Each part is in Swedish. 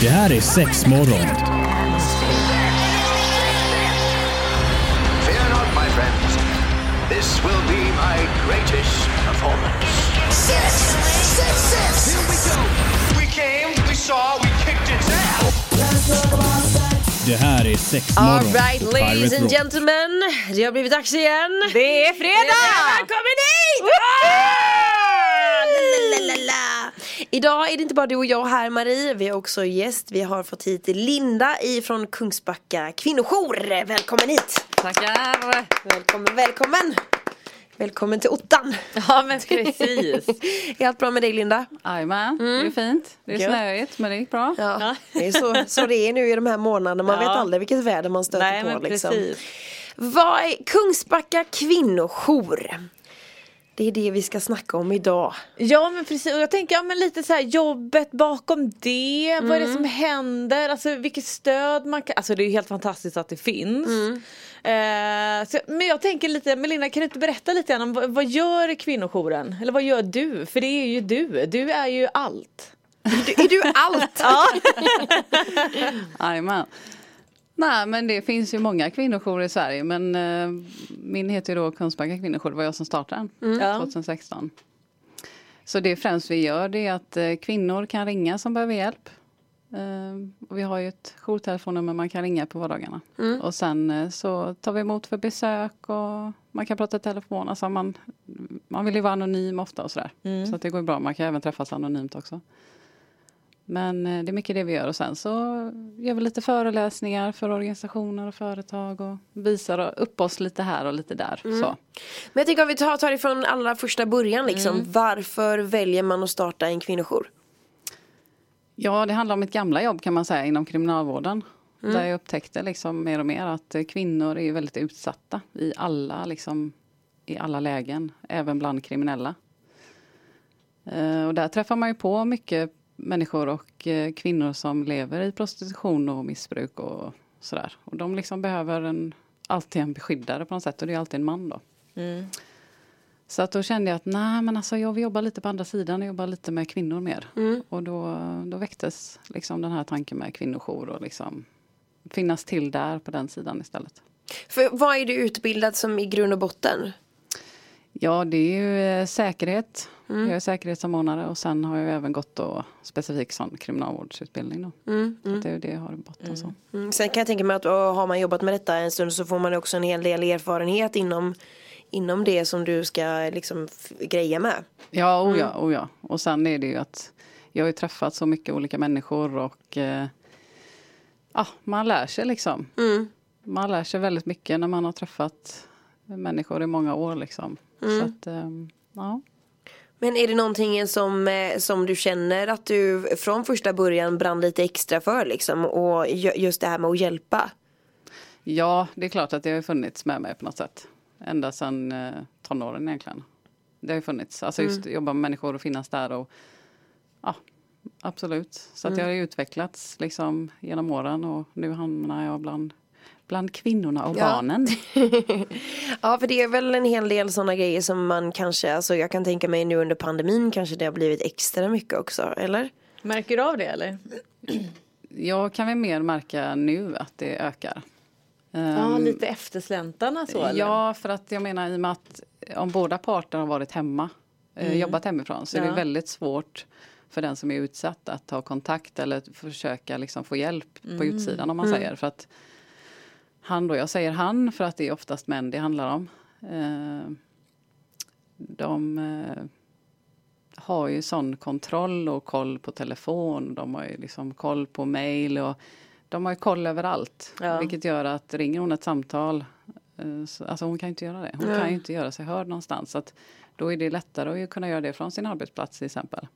Det här är sex morgon. Fear not, my friends. This will be my greatest performance. Six, six, six. Here we go. We came, we saw, we kicked its ass. Det här är sex All morgon right, på ladies and gentlemen. Det har blivit dags igen. Det är fredag! Välkommen hit! Idag är det inte bara du och jag här Marie, vi har också gäst. Vi har fått hit Linda ifrån Kungsbacka kvinnojour. Välkommen hit! Tackar! Välkommen, välkommen! Välkommen till ottan! Ja men precis. Är allt bra med dig Linda? Jajamän, det är fint. Det är Gött. snöigt men det gick bra. Ja, det är så, så det är nu i de här månaderna. Man Ja. vet aldrig vilket väder man stöter Nej på. men liksom. precis. Vad är Kungsbacka kvinnojour? Det är det vi ska snacka om idag. Ja men precis och jag tänker ja, men lite så här jobbet bakom det, vad är det som händer, alltså vilket stöd man kan, alltså det är ju helt fantastiskt att det finns. Eh, så, men jag tänker lite, Melinda kan du inte berätta lite grann om vad, vad gör kvinnojouren? Eller vad gör du? För det är ju du, du är ju allt. Du, är du allt? Ja. Jajamän. Nej men det finns ju många kvinnojourer i Sverige men eh, min heter ju då Kungsbacka kvinnojour, det var jag som startade den Ja. 2016. Så det främst vi gör det är att eh, kvinnor kan ringa som behöver hjälp. Eh, och vi har ju ett jourtelefonnummer man kan ringa på vardagarna. Och sen eh, så tar vi emot för besök och man kan prata i telefon. Alltså man, man vill ju vara anonym ofta och sådär. Så att det går bra, man kan även träffas anonymt också. Men eh, det är mycket det vi gör och sen så gör vi lite föreläsningar för organisationer och företag och visar upp oss lite här och lite där. Så. Men jag tänker om vi tar, tar det från allra första början liksom. Varför väljer man att starta en kvinnojour? Ja, det handlar om mitt gamla jobb kan man säga inom kriminalvården. Där jag upptäckte liksom mer och mer att eh, kvinnor är väldigt utsatta i alla, liksom, i alla lägen, även bland kriminella. Eh, och där träffar man ju på mycket människor och eh, kvinnor som lever i prostitution och missbruk och sådär. Och de liksom behöver en, alltid en beskyddare på något sätt och det är alltid en man då. Så att då kände jag att nej men alltså jag vill jobba lite på andra sidan och jobba lite med kvinnor mer. Och då, då väcktes liksom den här tanken med kvinnojour och liksom finnas till där på den sidan istället. För vad är du utbildad som i grund och botten? Ja det är ju eh, säkerhet. Jag är säkerhetssamordnare och sen har jag även gått då specifik sån kriminalvårdsutbildning då. Så det är ju det jag har i botten så. Mm. Sen kan jag tänka mig att har man jobbat med detta en stund så får man också en hel del erfarenhet inom, inom det som du ska liksom greja med. Ja, oh ja, oh ja. Och sen är det ju att jag har ju träffat så mycket olika människor och eh, ja, man lär sig liksom. Man lär sig väldigt mycket när man har träffat människor i många år liksom. Så att, ehm, ja. Men är det någonting som, eh, som du känner att du från första början brann lite extra för liksom? Och ju- just det här med att hjälpa? ja, det är klart att det har funnits med mig på något sätt. Ända sedan eh, tonåren egentligen. Det har ju funnits, alltså just jobba med människor och finnas där och ja, absolut. Så att jag har utvecklats liksom genom åren och nu hamnar jag bland, bland kvinnorna och Ja. barnen. Ja, för det är väl en hel del sådana grejer som man kanske, alltså jag kan tänka mig nu under pandemin kanske det har blivit extra mycket också, eller? Märker du av det eller? Jag kan väl mer märka nu att det ökar. Ja Ehm, lite eftersläntarna så eller? Ja, för att jag menar i och med att om båda parter har varit hemma, eh, jobbat hemifrån, så är Ja. det väldigt svårt för den som är utsatt att ta kontakt eller försöka liksom få hjälp på utsidan om man säger. För att han då, jag säger han för att det är oftast män det handlar om. Eh, de eh, har ju sån kontroll och koll på telefon. De har ju liksom koll på mail och de har ju koll överallt. Ja. Vilket gör att ringer hon ett samtal, eh, så, alltså hon kan ju inte göra det. Hon kan ju inte göra sig hörd någonstans. Så att då är det lättare att kunna göra det från sin arbetsplats till exempel.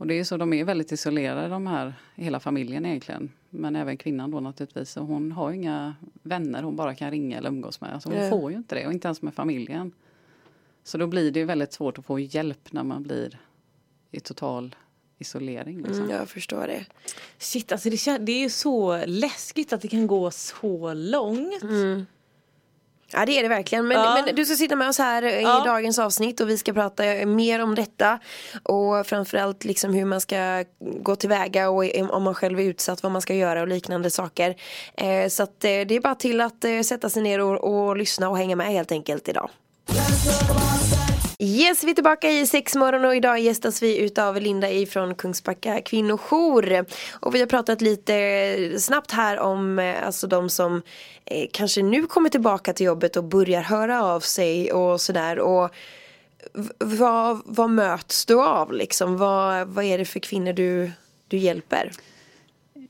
Och det är så, de är väldigt isolerade de här, hela familjen egentligen. Men även kvinnan då naturligtvis. Och hon har inga vänner hon bara kan ringa eller umgås med. Alltså hon Nej. får ju inte det och inte ens med familjen. Så då blir det ju väldigt svårt att få hjälp när man blir i total isolering. Liksom. Mm, jag förstår det. Shit alltså det, det är ju så läskigt att det kan gå så långt. Ja det är det verkligen. Men, Ja. men du ska sitta med oss här i Ja. dagens avsnitt och vi ska prata mer om detta. Och framförallt liksom hur man ska gå tillväga och om man själv är utsatt vad man ska göra och liknande saker. Eh, så att eh, det är bara till att eh, sätta sig ner och, och lyssna och hänga med helt enkelt idag. Yes, vi är tillbaka i sexmorgon och idag gästas vi utav Linda ifrån Kungsbacka kvinnojour. Och vi har pratat lite eh, snabbt här om eh, alltså de som eh, kanske nu kommer tillbaka till jobbet och börjar höra av sig och sådär. Och vad, vad möts du av liksom? Vad, vad är det för kvinnor du, du hjälper?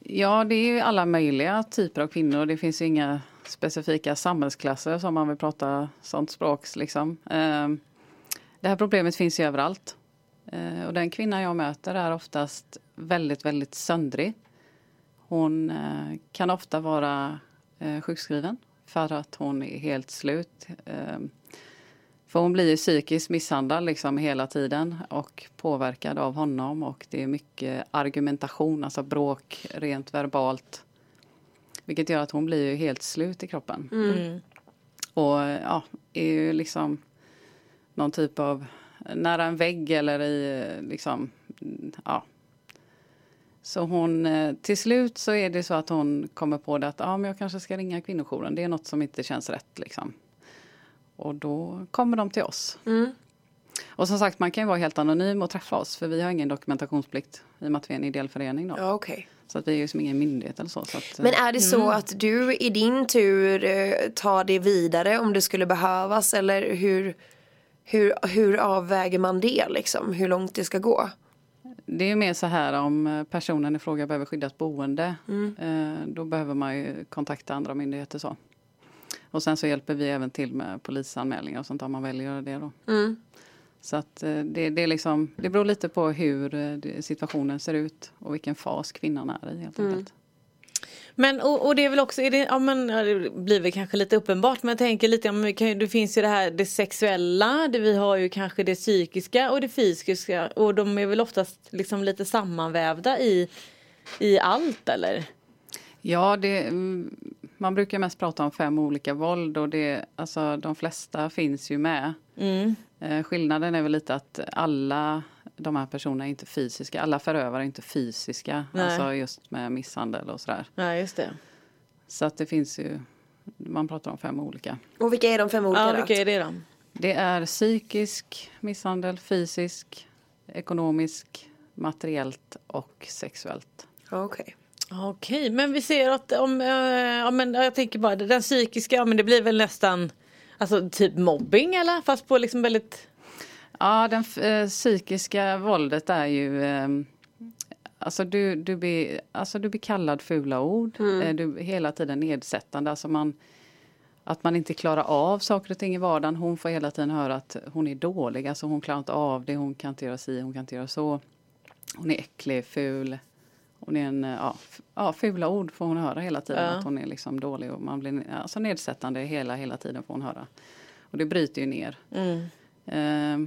Ja, det är ju alla möjliga typer av kvinnor. Det finns ju inga specifika samhällsklasser som man vill prata sånt språk. Liksom. Eh, det här problemet finns ju överallt. Eh, Och den kvinna jag möter är oftast väldigt, väldigt söndrig. Hon eh, kan ofta vara eh, sjukskriven för att hon är helt slut. För hon blir ju psykiskt misshandlad liksom hela tiden och påverkad av honom och det är mycket argumentation, alltså bråk rent verbalt. Vilket gör att hon blir ju helt slut i kroppen. Och ja, är ju liksom någon typ av nära en vägg eller i liksom, ja. Så hon, eh, till slut så är det så att hon kommer på det att ja, men jag kanske ska ringa kvinnojouren. Det är något som inte känns rätt liksom. Och då kommer de till oss. Och som sagt, man kan ju vara helt anonym och träffa oss för vi har ingen dokumentationsplikt i och med att vi är en ideell förening. Då. Ja, okej. Så att vi är ju som ingen myndighet eller så. så att, Men är det så att du i din tur eh, tar det vidare om det skulle behövas eller hur, hur, hur avväger man det liksom? Hur långt det ska gå? Det är mer så här om eh, personen i fråga behöver skyddat boende. Mm. Eh, då behöver man ju kontakta andra myndigheter så. Och sen så hjälper vi även till med polisanmälningar och sånt om man väljer att göra det då. Mm. Så att eh, det, det, är liksom, det beror lite på hur situationen ser ut och vilken fas kvinnan är i helt Mm. Men och, och det är väl också, är det, ja, men, det blir väl kanske lite uppenbart men jag tänker lite, ja, men kan, det finns ju det här det sexuella, det, vi har ju kanske det psykiska och det fysiska och de är väl oftast liksom lite sammanvävda i, i allt eller? Ja, det, mm, man brukar mest prata om fem olika våld och det, alltså, de flesta finns ju med. Mm. Eh, skillnaden är väl lite att alla de här personerna är inte fysiska. Alla förövare är inte fysiska. Nej. Alltså just med misshandel och sådär. Ja just det. Så att det finns ju, man pratar om fem olika. Och vilka är de fem olika Ja då? vilka är det då? Det är psykisk misshandel, fysisk, ekonomisk, materiellt och sexuellt. Okej. Okej men vi ser att om, eh, ja men jag tänker bara den psykiska, ja men det blir väl nästan Alltså typ mobbing eller? Fast på liksom väldigt Ja, den f- eh, psykiska våldet är ju... Eh, alltså, du, du, blir, alltså du blir kallad fula ord. Eh, du hela tiden nedsättande. Alltså man, att man inte klarar av saker och ting i vardagen. Hon får hela tiden höra att hon är dålig. Alltså hon klarar inte av det. Hon kan inte göra si, hon kan inte göra så. Hon är äcklig, ful. Hon är en, eh, ja, ja, fula ord får hon höra hela tiden. Ja. Att hon är liksom dålig och man blir alltså nedsättande hela, hela tiden får hon höra. Och det bryter ju ner. Eh,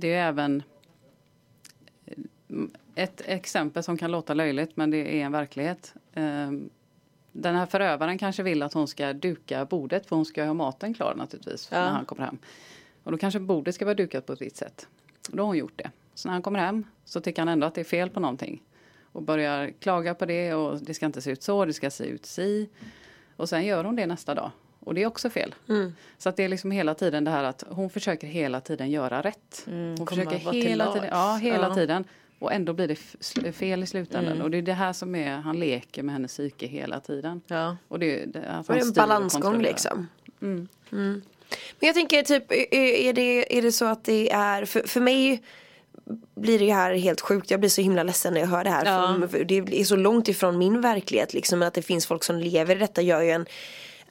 det är även eh, ett exempel som kan låta löjligt men det är en verklighet. Eh, Den här förövaren kanske vill att hon ska duka bordet för hon ska ha maten klar naturligtvis Ja. när han kommer hem. Och då kanske bordet ska vara dukat på ett visst sätt. Och då har hon gjort det. Så när han kommer hem så tycker han ändå att det är fel på någonting. Och börjar klaga på det och det ska inte se ut så, det ska se ut si. Och sen gör hon det nästa dag. Och det är också fel. Så att det är liksom hela tiden det här att hon försöker hela tiden göra rätt. hon komma försöker hela tiden, ja, hela Ja. tiden. Och ändå blir det fel i slutändan. Och det är det här som är, han leker med hennes psyke hela tiden. Ja. Och det, det, att Och det är en balansgång liksom. Mm. Men jag tänker typ, är- det, är det så att det är, för, för mig blir det här helt sjukt. Jag blir så himla ledsen när jag hör det här. Ja. Det är så långt ifrån min verklighet liksom. Men att det finns folk som lever i detta gör ju en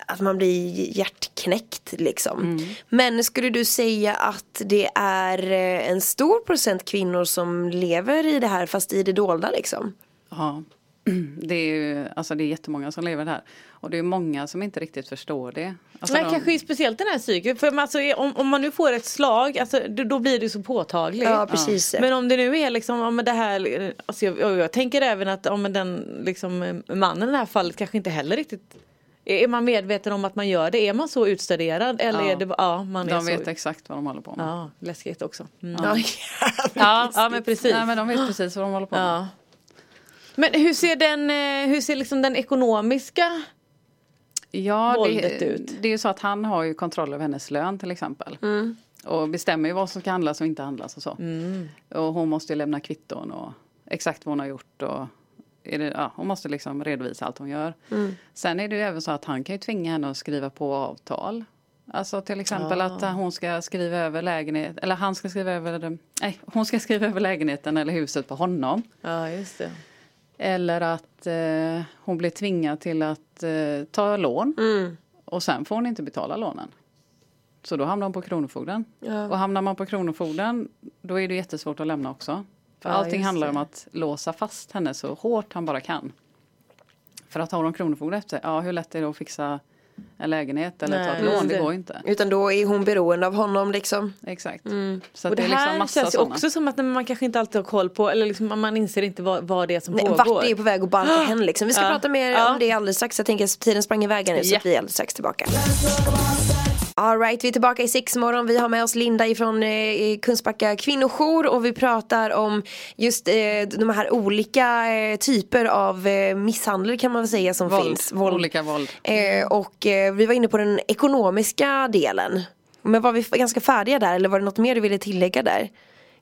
att man blir hjärtknäckt liksom. Men skulle du säga att det är eh, en stor procent kvinnor som lever i det här fast i det dolda liksom? Ja, det är ju alltså det är jättemånga som lever där. Och det är många som inte riktigt förstår det. Alltså Men de- kanske speciellt den här psyket. För alltså, om, om man nu får ett slag, alltså, då, blir det så påtagligt. Ja precis. Men om det nu är liksom, men det här, alltså jag, jag, tänker även att men den liksom, mannen i det här fallet kanske inte heller riktigt Är man medveten om att man gör det? Är man så utstuderad? Eller Ja. är det ja, man är De så... vet exakt vad de håller på med. Ja, läskigt också. Mm. Ja, Ja, ja, men precis. Nej, men de vet precis vad de håller på med. Ja. Men hur ser den, eh, hur ser liksom den ekonomiska Ja, våldet det, ut? det är ju så att han har ju kontroll över hennes lön till exempel. Mm. Och bestämmer ju vad som ska handlas och inte handlas och så. Mm. Och hon måste ju lämna kvitton och exakt vad hon har gjort. Och är det, ja, hon måste liksom redovisa allt hon gör. Mm. Sen är det ju även så att han kan ju tvinga henne att skriva på avtal. Alltså till exempel att Ah. eh, hon ska skriva över lägenhet, eller han ska skriva över, nej, hon ska skriva över lägenheten eller huset på honom. Ja, just det. Eller att eh, hon blir tvingad till att eh, ta lån Mm. och sen får hon inte betala lånen. Så då hamnar hon på Kronofogden. Ja. Och hamnar man på Kronofogden då är det jättesvårt att lämna också. För Ja, allting handlar om att låsa fast henne så hårt han bara kan. För att ha de Kronofogden efter ja hur lätt är det att fixa en lägenhet eller ta Nej, ett lån? Det det. går inte. Utan då är hon beroende av honom liksom. Exakt. Mm. Så Och det det är liksom här massa känns ju också som att man kanske inte alltid har koll på eller liksom, man inser inte vad, vad det är som Nej, pågår. vart det är på väg att balka hen liksom. Vi ska Ja. prata mer Ja. om det alldeles strax. Jag tänker att tiden sprang iväg nu så att vi är alldeles strax tillbaka. Alright, vi är tillbaka i sexmorgon. Vi har med oss Linda ifrån eh, Kungsbacka kvinnojour och vi pratar om just eh, de här olika eh, typer av eh, misshandel kan man väl säga som Våld. finns. Olika våld. Eh, och eh, vi var inne på den ekonomiska delen. Men var vi ganska färdiga där eller var det något mer du ville tillägga där?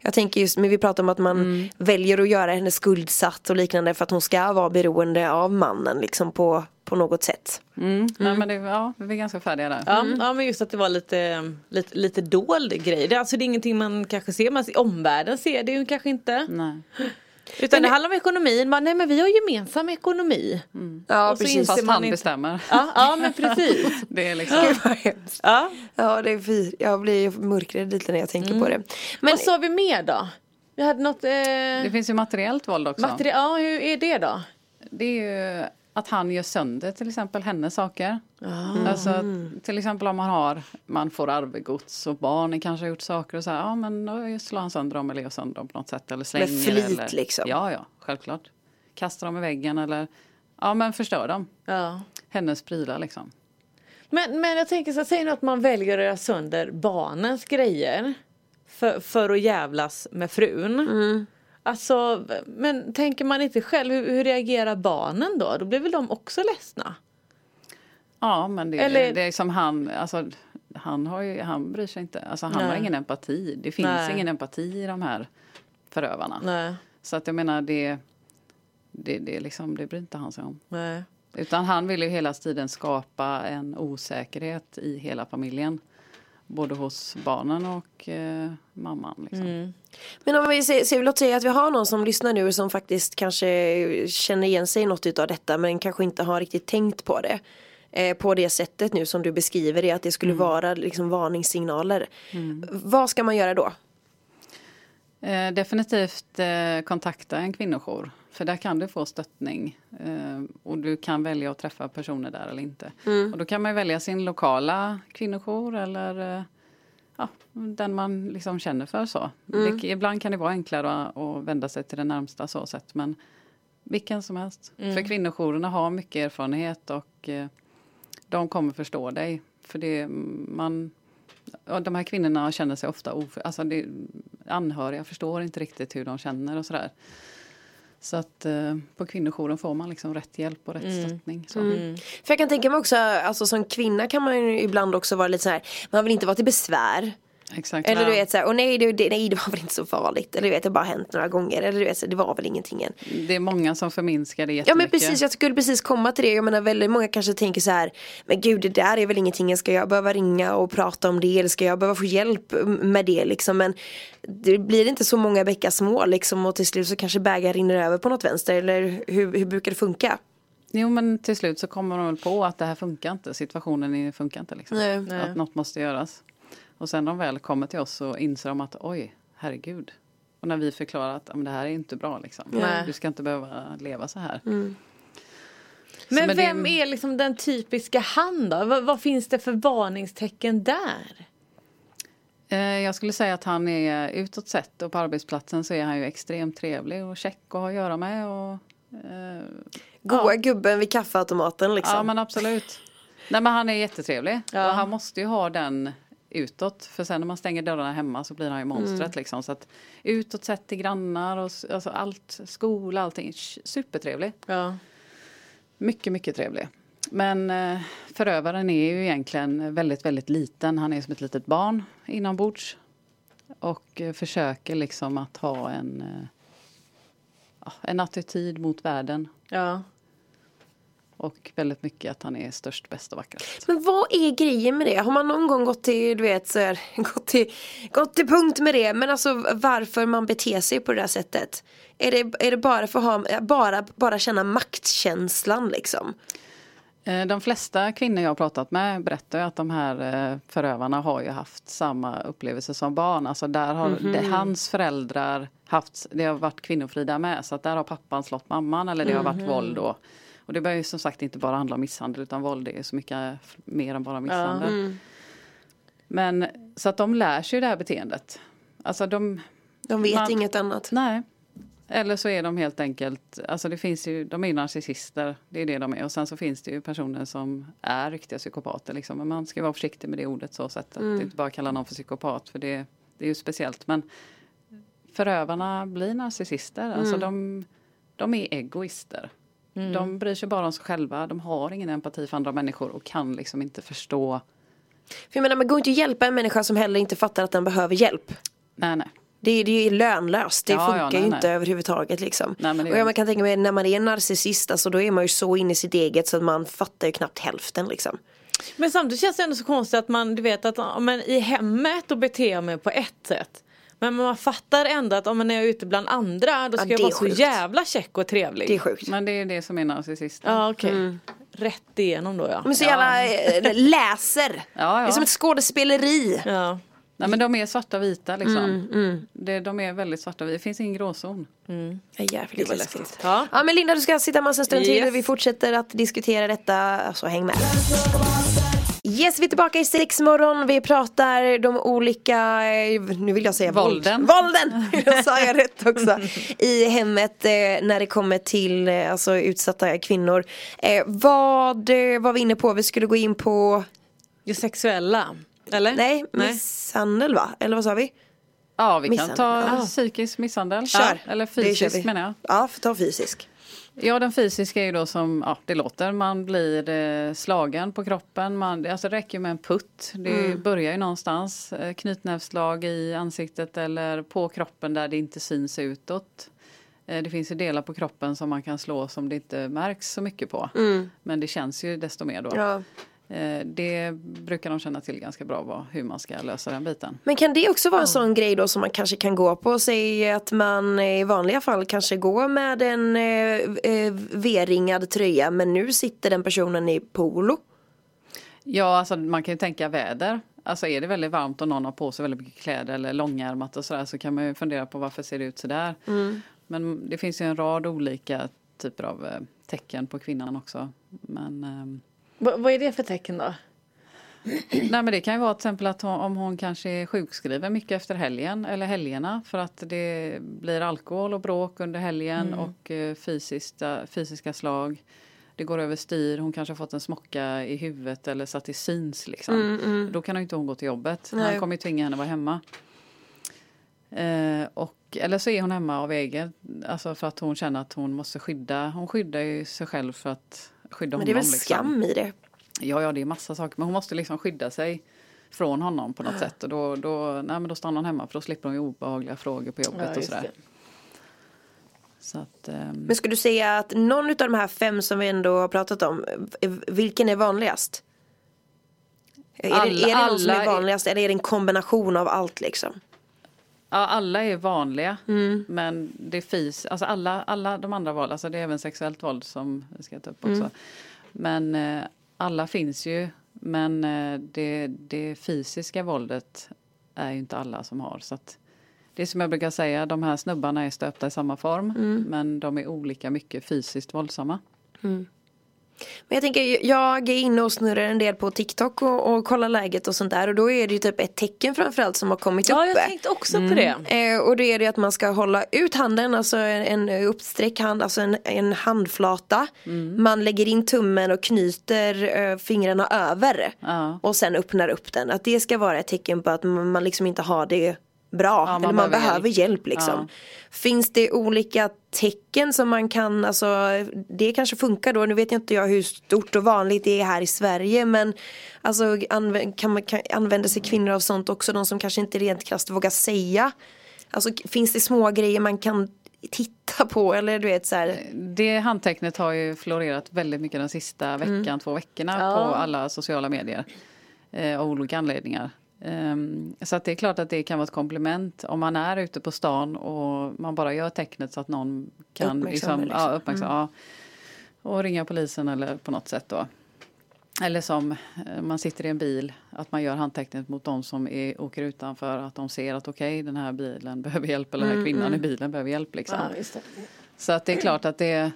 Jag tänker just, men vi pratar om att man Mm. väljer att göra henne skuldsatt och liknande för att hon ska vara beroende av mannen liksom på, på något sätt. Mm. Nej, men det, ja, vi är ganska färdiga där. Ja, ja men just att det var lite, lite, lite dold grej. Det, är alltså, det är ingenting man kanske ser, man, omvärlden ser det ju kanske inte. Nej. Utan det handlar om ekonomin, man, nej men vi har gemensam ekonomi. Ja Och så precis. Fast man han inte- bestämmer. Ja, ja men precis. Det är liksom, Gud vad hemskt. Ja. Ja det är fy, jag blir mörkrädd lite när jag tänker på det. Men Vad sa vi mer då? Vi hade något eh, det finns ju materiellt våld också. material, ja hur är det då? Det är ju att han gör sönder till exempel hennes saker. Alltså, till exempel om man har, man får arvegods och barnen kanske har gjort saker och så här, ja men då slår han sönder dem eller gör sönder dem på något sätt eller slänger. flit, eller, liksom. Ja, ja, självklart. Kastar dem i väggen eller, ja men förstör dem. Ja. Hennes prylar liksom. Men, men jag tänker så här, säg nu att man väljer att göra sönder barnens grejer för, för att jävlas med frun. Alltså, men tänker man inte själv, hur, hur reagerar barnen då? Då blir väl de också ledsna? Ja, men det, Eller- det är som han, alltså, han, har ju, han bryr sig inte. Alltså, han har Nej. ingen empati. Det finns Nej. ingen empati i de här förövarna. Nej, Så att jag menar, det, det, det, liksom, det bryr inte han sig om. Utan han vill ju hela tiden skapa en osäkerhet i hela familjen. Både hos barnen och eh, mamman. Liksom. Men om vi ser, ser, låt säga att vi har någon som lyssnar nu som faktiskt kanske känner igen sig i något utav detta men kanske inte har riktigt tänkt på det. Eh, på det sättet nu som du beskriver det, att det skulle vara liksom varningssignaler. Vad ska man göra då? Eh, definitivt eh, kontakta en kvinnojour. För där kan du få stöttning. Eh, och du kan välja att träffa personer där eller inte. Och då kan man välja sin lokala kvinnojour eller eh, ja, den man liksom känner för. så. Det, ibland kan det vara enklare att, att vända sig till den närmsta så sätt. Men vilken som helst. För kvinnojourerna har mycket erfarenhet och eh, de kommer förstå dig. För det man de här kvinnorna känner sig ofta of, alltså det, anhöriga förstår inte riktigt hur de känner och sådär. Så att eh, på kvinnojouren får man liksom rätt hjälp och rätt stöttning. Så. För jag kan tänka mig också, alltså som kvinna kan man ju ibland också vara lite så här, man vill inte vara till besvär. Exakt. Eller du vet så här, och nej det, det, nej det var väl inte så farligt. Eller du vet det har bara hänt några gånger. Eller du vet så det var väl ingenting än. Det är många som förminskar det Ja jättemycket. men precis, jag skulle precis komma till det. Jag menar väldigt många kanske tänker så här. Men gud det där är väl ingenting. Ska jag behöva ringa och prata om det? Eller ska jag behöva få hjälp med det liksom? Men det blir inte så många bäckar små liksom. Och till slut så kanske bägaren rinner över på något vänster. Eller hur, hur brukar det funka? Jo men till slut så kommer de väl på att det här funkar inte. Situationen funkar inte. Liksom. Nej. Nej. Att något måste göras. Och sen när de väl kommer till oss så inser de att oj, herregud. Och när vi förklarar att "Ja, men det här är inte bra liksom. Nej. Du ska inte behöva leva så här. Men, men det- vem är liksom den typiska han då? Vad, vad finns det för varningstecken där? Eh, Jag skulle säga att han är utåt sett och på arbetsplatsen så är han ju extremt trevlig och check att ha att göra med. Och, eh, Goa gubben vid kaffeautomaten liksom. ja men absolut. Nej men han är jättetrevlig. Ja. Och han måste ju ha den utåt. För sen när man stänger dörrarna hemma så blir han ju monstret Mm. liksom. Så att utåt sett till grannar och alltså allt, skola, allting. Supertrevlig. Ja. Mycket, mycket trevlig. Men eh, förövaren är ju egentligen väldigt, väldigt liten. Han är som ett litet barn inombords. Och eh, försöker liksom att ha en, eh, en attityd mot världen. Ja. Och väldigt mycket att han är störst, bäst och vackrast. Men vad är grejen med det? Har man någon gång gått till, du vet, så här, gått, till, gått till punkt med det? Men alltså varför man beter sig på det där sättet? Är det, är det bara för att ha, bara, bara känna maktkänslan liksom? Eh, De flesta kvinnor jag har pratat med berättar ju att de här eh, förövarna har ju haft samma upplevelse som barn. Alltså där har det, hans föräldrar haft, det har varit kvinnofrida med. Så att där har pappan slått mamman eller det har varit våld då. Och det behöver ju som sagt inte bara handla om misshandel utan våld är så mycket mer än bara misshandel. Men så att de lär sig det här beteendet. Alltså de, De vet Man- inget annat. Nej. Eller så är de helt enkelt, alltså det finns ju, de är ju narcissister, det är det de är. Och sen så finns det ju personer som är riktiga psykopater liksom. Men man ska vara försiktig med det ordet så sätt att inte bara kalla någon för psykopat för det, det är ju speciellt. Men förövarna blir narcissister, alltså de, de är egoister. De bryr sig bara om sig själva, de har ingen empati för andra människor och kan liksom inte förstå. För jag menar man går inte att hjälpa en människa som heller inte fattar att den behöver hjälp. Nej, nej. Det, är- det är ju lönlöst, det Ja, funkar ja, nej, ju nej. inte överhuvudtaget liksom. Nej, och jag, man kan tänka mig när man är narcissist, alltså, då är man ju så inne i sitt eget så att man fattar ju knappt hälften liksom. Men samtidigt känns det ändå så konstigt att man, du vet att men i hemmet då beter jag mig på ett sätt. Men man fattar ändå att om man är ute bland andra då ska Ja, jag det vara så sjukt. jävla check och trevlig. Det är sjukt. Men det är det som är narcissister. Ja okej. Rätt igenom då ja. Men så jävla eh, läser. Ja, Det är ja. som ett skådespeleri. ja. Nej men de är svarta vita liksom. Mm, Det, de är väldigt svarta vita. Det finns ingen gråzon. Ja, jävligt var läskigt. läskigt. Ja. Ja men Linda du ska sitta massa stund till. Yes. Vi fortsätter att diskutera detta, så häng med. Yes, vi är tillbaka i sexmorgon. Vi pratar de olika, eh, nu vill jag säga Vålden. Våld. Vålden! Då sa jag rätt också. I hemmet eh, när det kommer till eh, alltså, utsatta kvinnor. Vad var vi inne på? Vi skulle gå in på, Det sexuella. Eller? nej, misshandel va? Eller vad sa vi? Ja vi kan Misshandel. ta Ja. psykisk misshandel. Kör. Ja, eller fysisk menar jag. Ja, ta fysisk. Ja den fysiska är ju då som ja, det låter. Man blir eh, slagen på kroppen. Man, alltså det räcker med en putt. Det Mm. börjar ju någonstans. Eh, knytnävsslag i ansiktet eller på kroppen där det inte syns utåt. Eh, Det finns ju delar på kroppen som man kan slå som det inte märks så mycket på. Men det känns ju desto mer då. Mm. Ja. Eh, Det brukar de känna till ganska bra vad, hur man ska lösa den biten. Men kan det också vara en sån grej då som man kanske kan gå på? Säg att man i vanliga fall kanske går med en eh, eh, V-ringad tröja men nu sitter den personen i polo. Ja, alltså man kan ju tänka väder. Alltså är det väldigt varmt och någon har på sig väldigt mycket kläder eller långärmat och sådär så kan man ju fundera på varför ser det ut sådär. Men det finns ju en rad olika typer av tecken på kvinnan också. Men, Va- vad är det för tecken då? nej, men det kan ju vara till exempel att hon, om hon kanske är sjukskriven mycket efter helgen eller helgerna för att det blir alkohol och bråk under helgen och eh, fysiska, fysiska slag. Det går över styr, hon kanske har fått en smocka i huvudet eller satt i syns. Liksom. Då kan hon inte hon gå till jobbet. Nej. Han kommer ju tvinga henne att vara hemma. Eh, och, eller så är hon hemma av egen, alltså för att hon känner att hon måste skydda. Hon skyddar ju sig själv för att skydda Men det är honom. väl liksom. skam i det? Ja, ja, det är massa saker. Men hon måste liksom skydda sig från honom på något sätt. Och då, då, nej, men då stannar hon hemma för då slipper hon ju obehagliga frågor på jobbet och just sådär. Så att, ehm, Men skulle du säga att någon av de här fem som vi ändå har pratat om, eh, vilken är vanligast? är, det, är det någon som är är- vanligast eller är det en kombination av allt liksom? Ja, alla är vanliga. Mm. Men det finns, alltså alla, alla de andra våld, alltså det är även sexuellt våld som vi ska ta upp också. Mm. Men eh, alla finns ju. Men eh, det, det fysiska våldet är ju inte alla som har. Så att, det är som jag brukar säga, de här snubbarna är stöpta i samma form. Mm. Men de är olika mycket fysiskt våldsamma. Men jag tänker, jag är inne och snurrar en del på TikTok och, och kollar läget och sånt där och då är det ju typ ett tecken framförallt som har kommit Ja, uppe. jag tänkte också på det. Eh, och då är det att man ska hålla ut handen, alltså en, en uppsträckt hand, alltså en, en handflata. Mm. Man lägger in tummen och knyter eh, fingrarna över. Ja. Och sen öppnar upp den. Att det ska vara ett tecken på att man, man liksom inte har det bra. man eller man behöver behöver hjälp. hjälp, liksom. Finns det olika tecken som man kan, alltså det kanske funkar då. Nu vet jag inte jag hur stort och vanligt det är här i Sverige men alltså kan man, kan, använder sig kvinnor av sånt också? De som kanske inte rent krasst vågar säga. Alltså finns det små grejer man kan titta på eller du vet så här. Det handtecknet har ju florerat väldigt mycket den sista veckan, två veckorna Ja. på alla sociala medier. Eh, av olika anledningar. Ehm, så att det är klart att det kan vara ett komplement om man är ute på stan och man bara gör tecknet så att någon kan liksom, liksom. Ja, uppmärksamma, ja, och ringa polisen eller på något sätt då. Eller som eh, man sitter i en bil, att man gör handtecknet mot de som är, åker utanför, att de ser att okej den här bilen behöver hjälp eller den här kvinnan i bilen behöver hjälp. Liksom. Ja. Så att det är klart att det,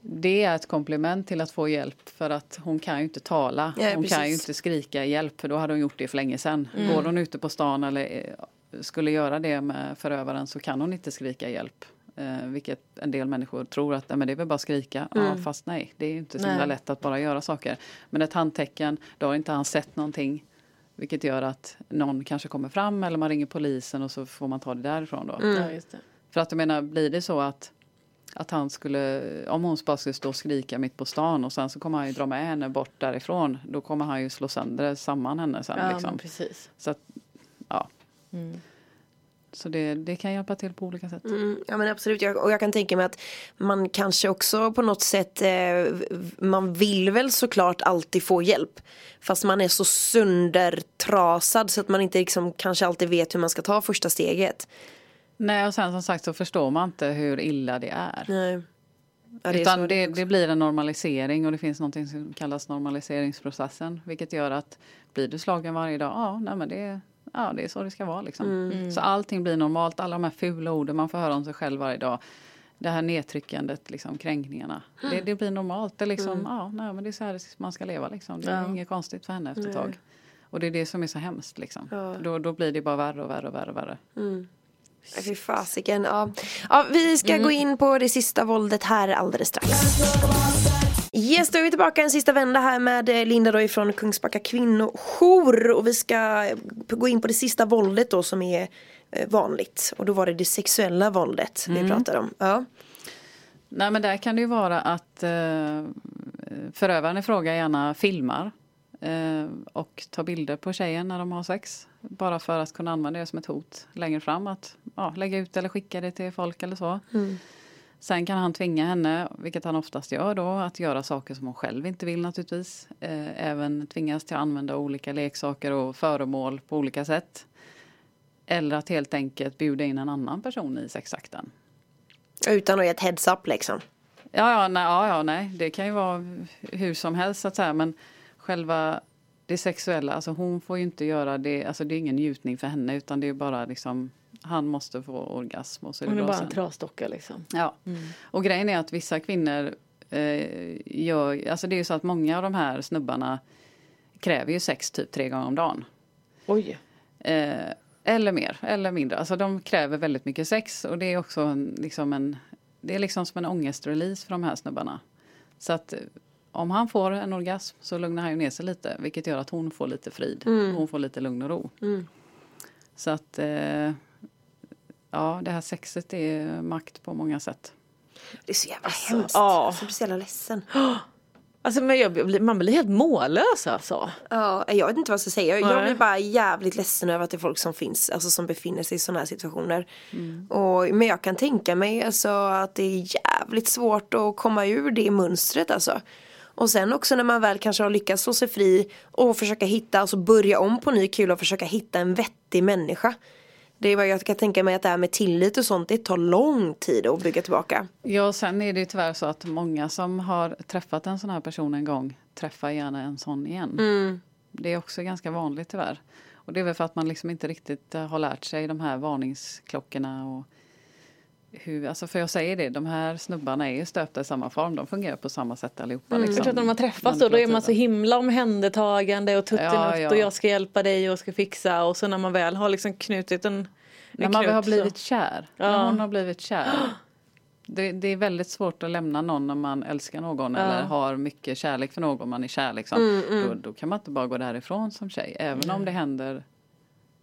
det är ett komplement till att få hjälp för att hon kan ju inte tala. Ja, hon kan ju precis. inte skrika hjälp för då hade hon gjort det för länge sedan. Går hon ute på stan eller eh, skulle göra det med förövaren så kan hon inte skrika hjälp. Eh, vilket en del människor tror att men det är väl bara skrika. Ja, fast nej, det är ju inte så himla lätt att bara göra saker. Men ett handtecken, då har inte han sett någonting. Vilket gör att någon kanske kommer fram eller man ringer polisen och så får man ta det därifrån då. Ja, just det. För att jag menar, blir det så att, att han skulle, om hon bara skulle stå och skrika mitt på stan och sen så kommer han ju dra med henne bort därifrån. Då kommer han ju slå sönder samman henne sen Ja, liksom. precis. Så att, ja. Så det, det kan hjälpa till på olika sätt. Mm, ja men absolut, jag, och jag kan tänka mig att man kanske också på något sätt, eh, man vill väl såklart alltid få hjälp. Fast man är så söndertrasad så att man inte liksom kanske alltid vet hur man ska ta första steget. Nej, och sen som sagt så förstår man inte hur illa det är. Nej. Ja, är Utan så det, det blir en normalisering och det finns något som kallas normaliseringsprocessen. Vilket gör att blir du slagen varje dag, ja, nej, men det, ja det är så det ska vara. Liksom. Mm. Så allting blir normalt, alla de här fula orden man får höra om sig själv varje dag. Det här nedtryckandet, liksom, kränkningarna. Mm. Det, det blir normalt. Det är, liksom, ja, nej, men det är så här man ska leva. Liksom. Det är Ja. inget konstigt för henne efter ett tag. Och det är det som är så hemskt. Liksom. Ja. Då, då blir det bara värre och värre och värre. Och värre. Nej, Fy fasiken. Ja. Ja, vi ska Mm. gå in på det sista våldet här alldeles strax. Yes, då är vi tillbaka en sista vända här med eh, Linda då ifrån Kungsbacka kvinnojour och vi ska eh, gå in på det sista våldet då som är eh, vanligt och då var det det sexuella våldet Mm. vi pratade om. Ja. Nej men där kan det ju vara att eh, förövaren i fråga gärna filmar och tar bilder på tjejen när de har sex. Bara för att kunna använda det som ett hot längre fram. Att ja, lägga ut eller skicka det till folk eller så. Sen kan han tvinga henne, vilket han oftast gör då, att göra saker som hon själv inte vill naturligtvis. Eh, även tvingas till att använda olika leksaker och föremål på olika sätt. Eller att helt enkelt bjuda in en annan person i sexakten. Utan att ge ett heads up liksom. Ja, ja, nej, ja, ja, nej, det kan ju vara hur som helst så att säga. Men själva det sexuella, alltså hon får ju inte göra det, alltså det är ingen njutning för henne utan det är bara liksom, han måste få orgasm och så är det Hon är bara en sen. trasdocka liksom. Ja, och grejen är att vissa kvinnor eh, gör, alltså det är ju så att många av de här snubbarna kräver ju sex typ tre gånger om dagen. Oj. Eh, eller mer, eller mindre. Alltså de kräver väldigt mycket sex och det är också en, liksom en, det är liksom som en ångestrelease för de här snubbarna. Så att om han får en orgasm så lugnar han ju ner sig lite vilket gör att hon får lite frid. Hon får lite lugn och ro. Så att eh, ja, det här sexet är makt på många sätt. Det är så jävla Alltså, hemskt. ja. Alltså, jag blir så jävla ledsen. Alltså men jag, blir- man blir helt mållös alltså. Ja, jag vet inte vad jag ska säga. Jag blir bara jävligt ledsen över att det är folk som finns, alltså som befinner sig i sådana här situationer. Mm. Och, men jag kan tänka mig alltså, att det är jävligt svårt att komma ur det mönstret alltså. Och sen också när man väl kanske har lyckats slå sig fri och försöka hitta, alltså börja om på ny kul och försöka hitta en vettig människa. Det är vad jag kan tänka mig att det här med tillit och sånt, det tar lång tid att bygga tillbaka. Ja, sen är det ju tyvärr så att många som har träffat en sån här person en gång träffar gärna en sån igen. Det är också ganska vanligt tyvärr. Och det är väl för att man liksom inte riktigt har lärt sig de här varningsklockorna och hur, alltså för jag säger det, de här snubbarna är ju stöpta i samma form. De fungerar på samma sätt allihopa. Liksom, Jag tror att när man träffas då, då är man så himla omhändertagande och tuttinutt Ja, ja. och jag ska hjälpa dig och ska fixa och så när man väl har liksom knutit en, en När man knut har så- blivit kär. Ja. När hon har blivit kär. Det, det är väldigt svårt att lämna någon när man älskar någon eller har mycket kärlek för någon man är kär. Liksom. Då, då kan man inte bara gå därifrån som tjej. Även om det händer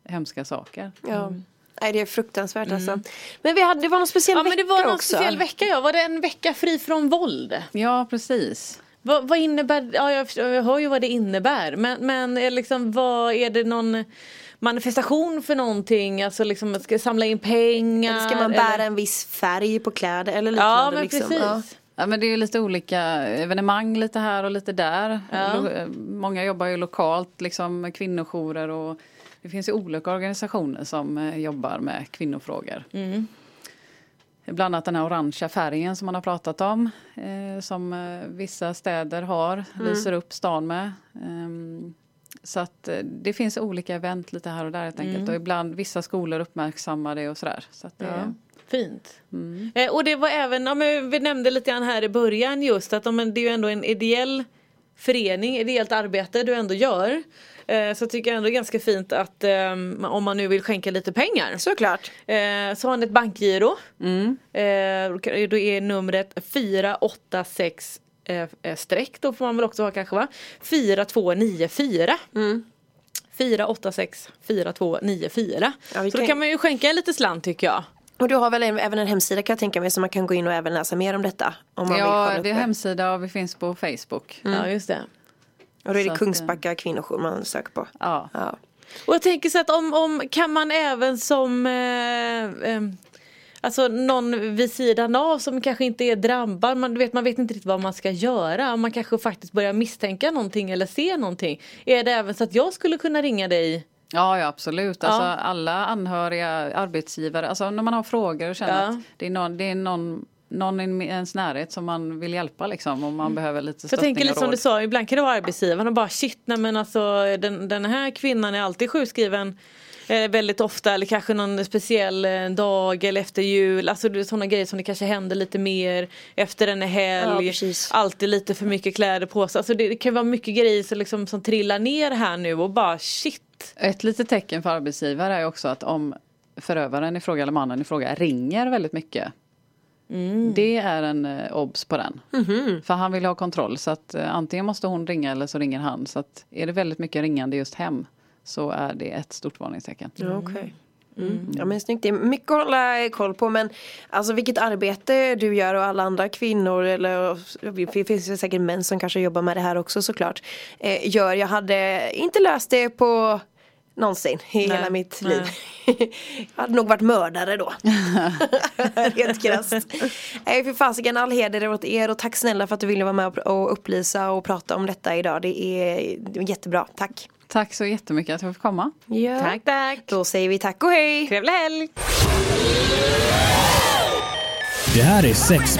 hemska saker. Ja. Nej det är fruktansvärt alltså. Men vi hade, det var någon speciell Ja men vecka det var någon också. speciell vecka ja, var det en vecka fri från våld? Ja, precis. Vad, vad innebär, ja jag, förstår- jag hör ju vad det innebär men, men är liksom, vad är det någon manifestation för någonting? Alltså liksom ska samla in pengar? Eller ska man bära eller? en viss färg på kläder eller liknande? Ja men liksom. precis. Ja. Ja, men det är ju lite olika evenemang lite här och lite där. Ja. Eh, Många jobbar ju lokalt, liksom med kvinnojourer och det finns ju olika organisationer som eh, jobbar med kvinnofrågor. Bland annat den här orangea färgen som man har pratat om. Eh, som eh, vissa städer har, lyser upp stan med. Ehm, så att eh, det finns olika event lite här och där helt enkelt. Och ibland vissa skolor uppmärksammar det och sådär. Så att det, Ja. Fint. Eh, och det var även, ja, men vi nämnde lite grann här i början just att ja, men det är ju ändå en ideell förening, ideellt arbete du ändå gör. Eh, så tycker jag ändå ganska fint att eh, om man nu vill skänka lite pengar Såklart. eh, så har ni ett bankgiro. Eh, då är numret 486 eh, eh, streck då får man väl också ha kanske va? 4294. 486 4294. Ja, så då kan- kan man ju skänka en lite slant tycker jag. Och du har väl en, även en hemsida kan jag tänka mig så man kan gå in och även läsa mer om detta. Om man vill Ja, upp vi har hemsida och vi finns på Facebook. Ja just det. Och då är så det att, Kungsbacka kvinnojour man söker på. Ja. Ja. Och jag tänker så att om, om kan man även som eh, eh, Alltså någon vid sidan av som kanske inte är drabbad, man, vet, man vet inte riktigt vad man ska göra. Man kanske faktiskt börjar misstänka någonting eller se någonting. Är det även så att jag skulle kunna ringa dig? Ja, ja absolut. Alltså, Ja. Alla anhöriga, arbetsgivare, alltså när man har frågor och känner Ja. att det är någon, det är någon, någon i ens närhet som man vill hjälpa liksom, om man behöver lite För jag stöttning tänker lite som du sa, ibland kan det vara arbetsgivaren och bara shit, nej men alltså den, den här kvinnan är alltid sjukskriven eh, väldigt ofta eller kanske någon speciell eh, dag eller efter jul. Alltså det är sådana grejer som det kanske händer lite mer efter en Ja, helg. precis. alltid lite för mycket kläder på sig. Alltså det, det kan vara mycket grejer som, liksom, som trillar ner här nu och bara shit. Ett litet tecken för arbetsgivare är också att om förövaren i fråga eller mannen i fråga ringer väldigt mycket. Mm. Det är en eh, obs på den. Mhm. För han vill ha kontroll så att eh, antingen måste hon ringa eller så ringer han. Så att är det väldigt mycket ringande just hem så är det ett stort varningstecken. Ja, Okej. Mm. Ja men snyggt, det är mycket att hålla koll på men alltså vilket arbete du gör och alla andra kvinnor eller det finns ju säkert män som kanske jobbar med det här också såklart eh, gör. Jag hade inte löst det på någonsin i Nej, hela mitt nej. liv. jag hade nog varit mördare då. Rent krasst. Nej för fasiken all heder åt er och tack snälla för att du ville vara med och- upplysa och prata om detta idag. Det är, jättebra, tack. Tack så jättemycket att jag fick komma. Ja. Tack tack. Då säger vi tack och hej. Trevlig helg. Det här är sex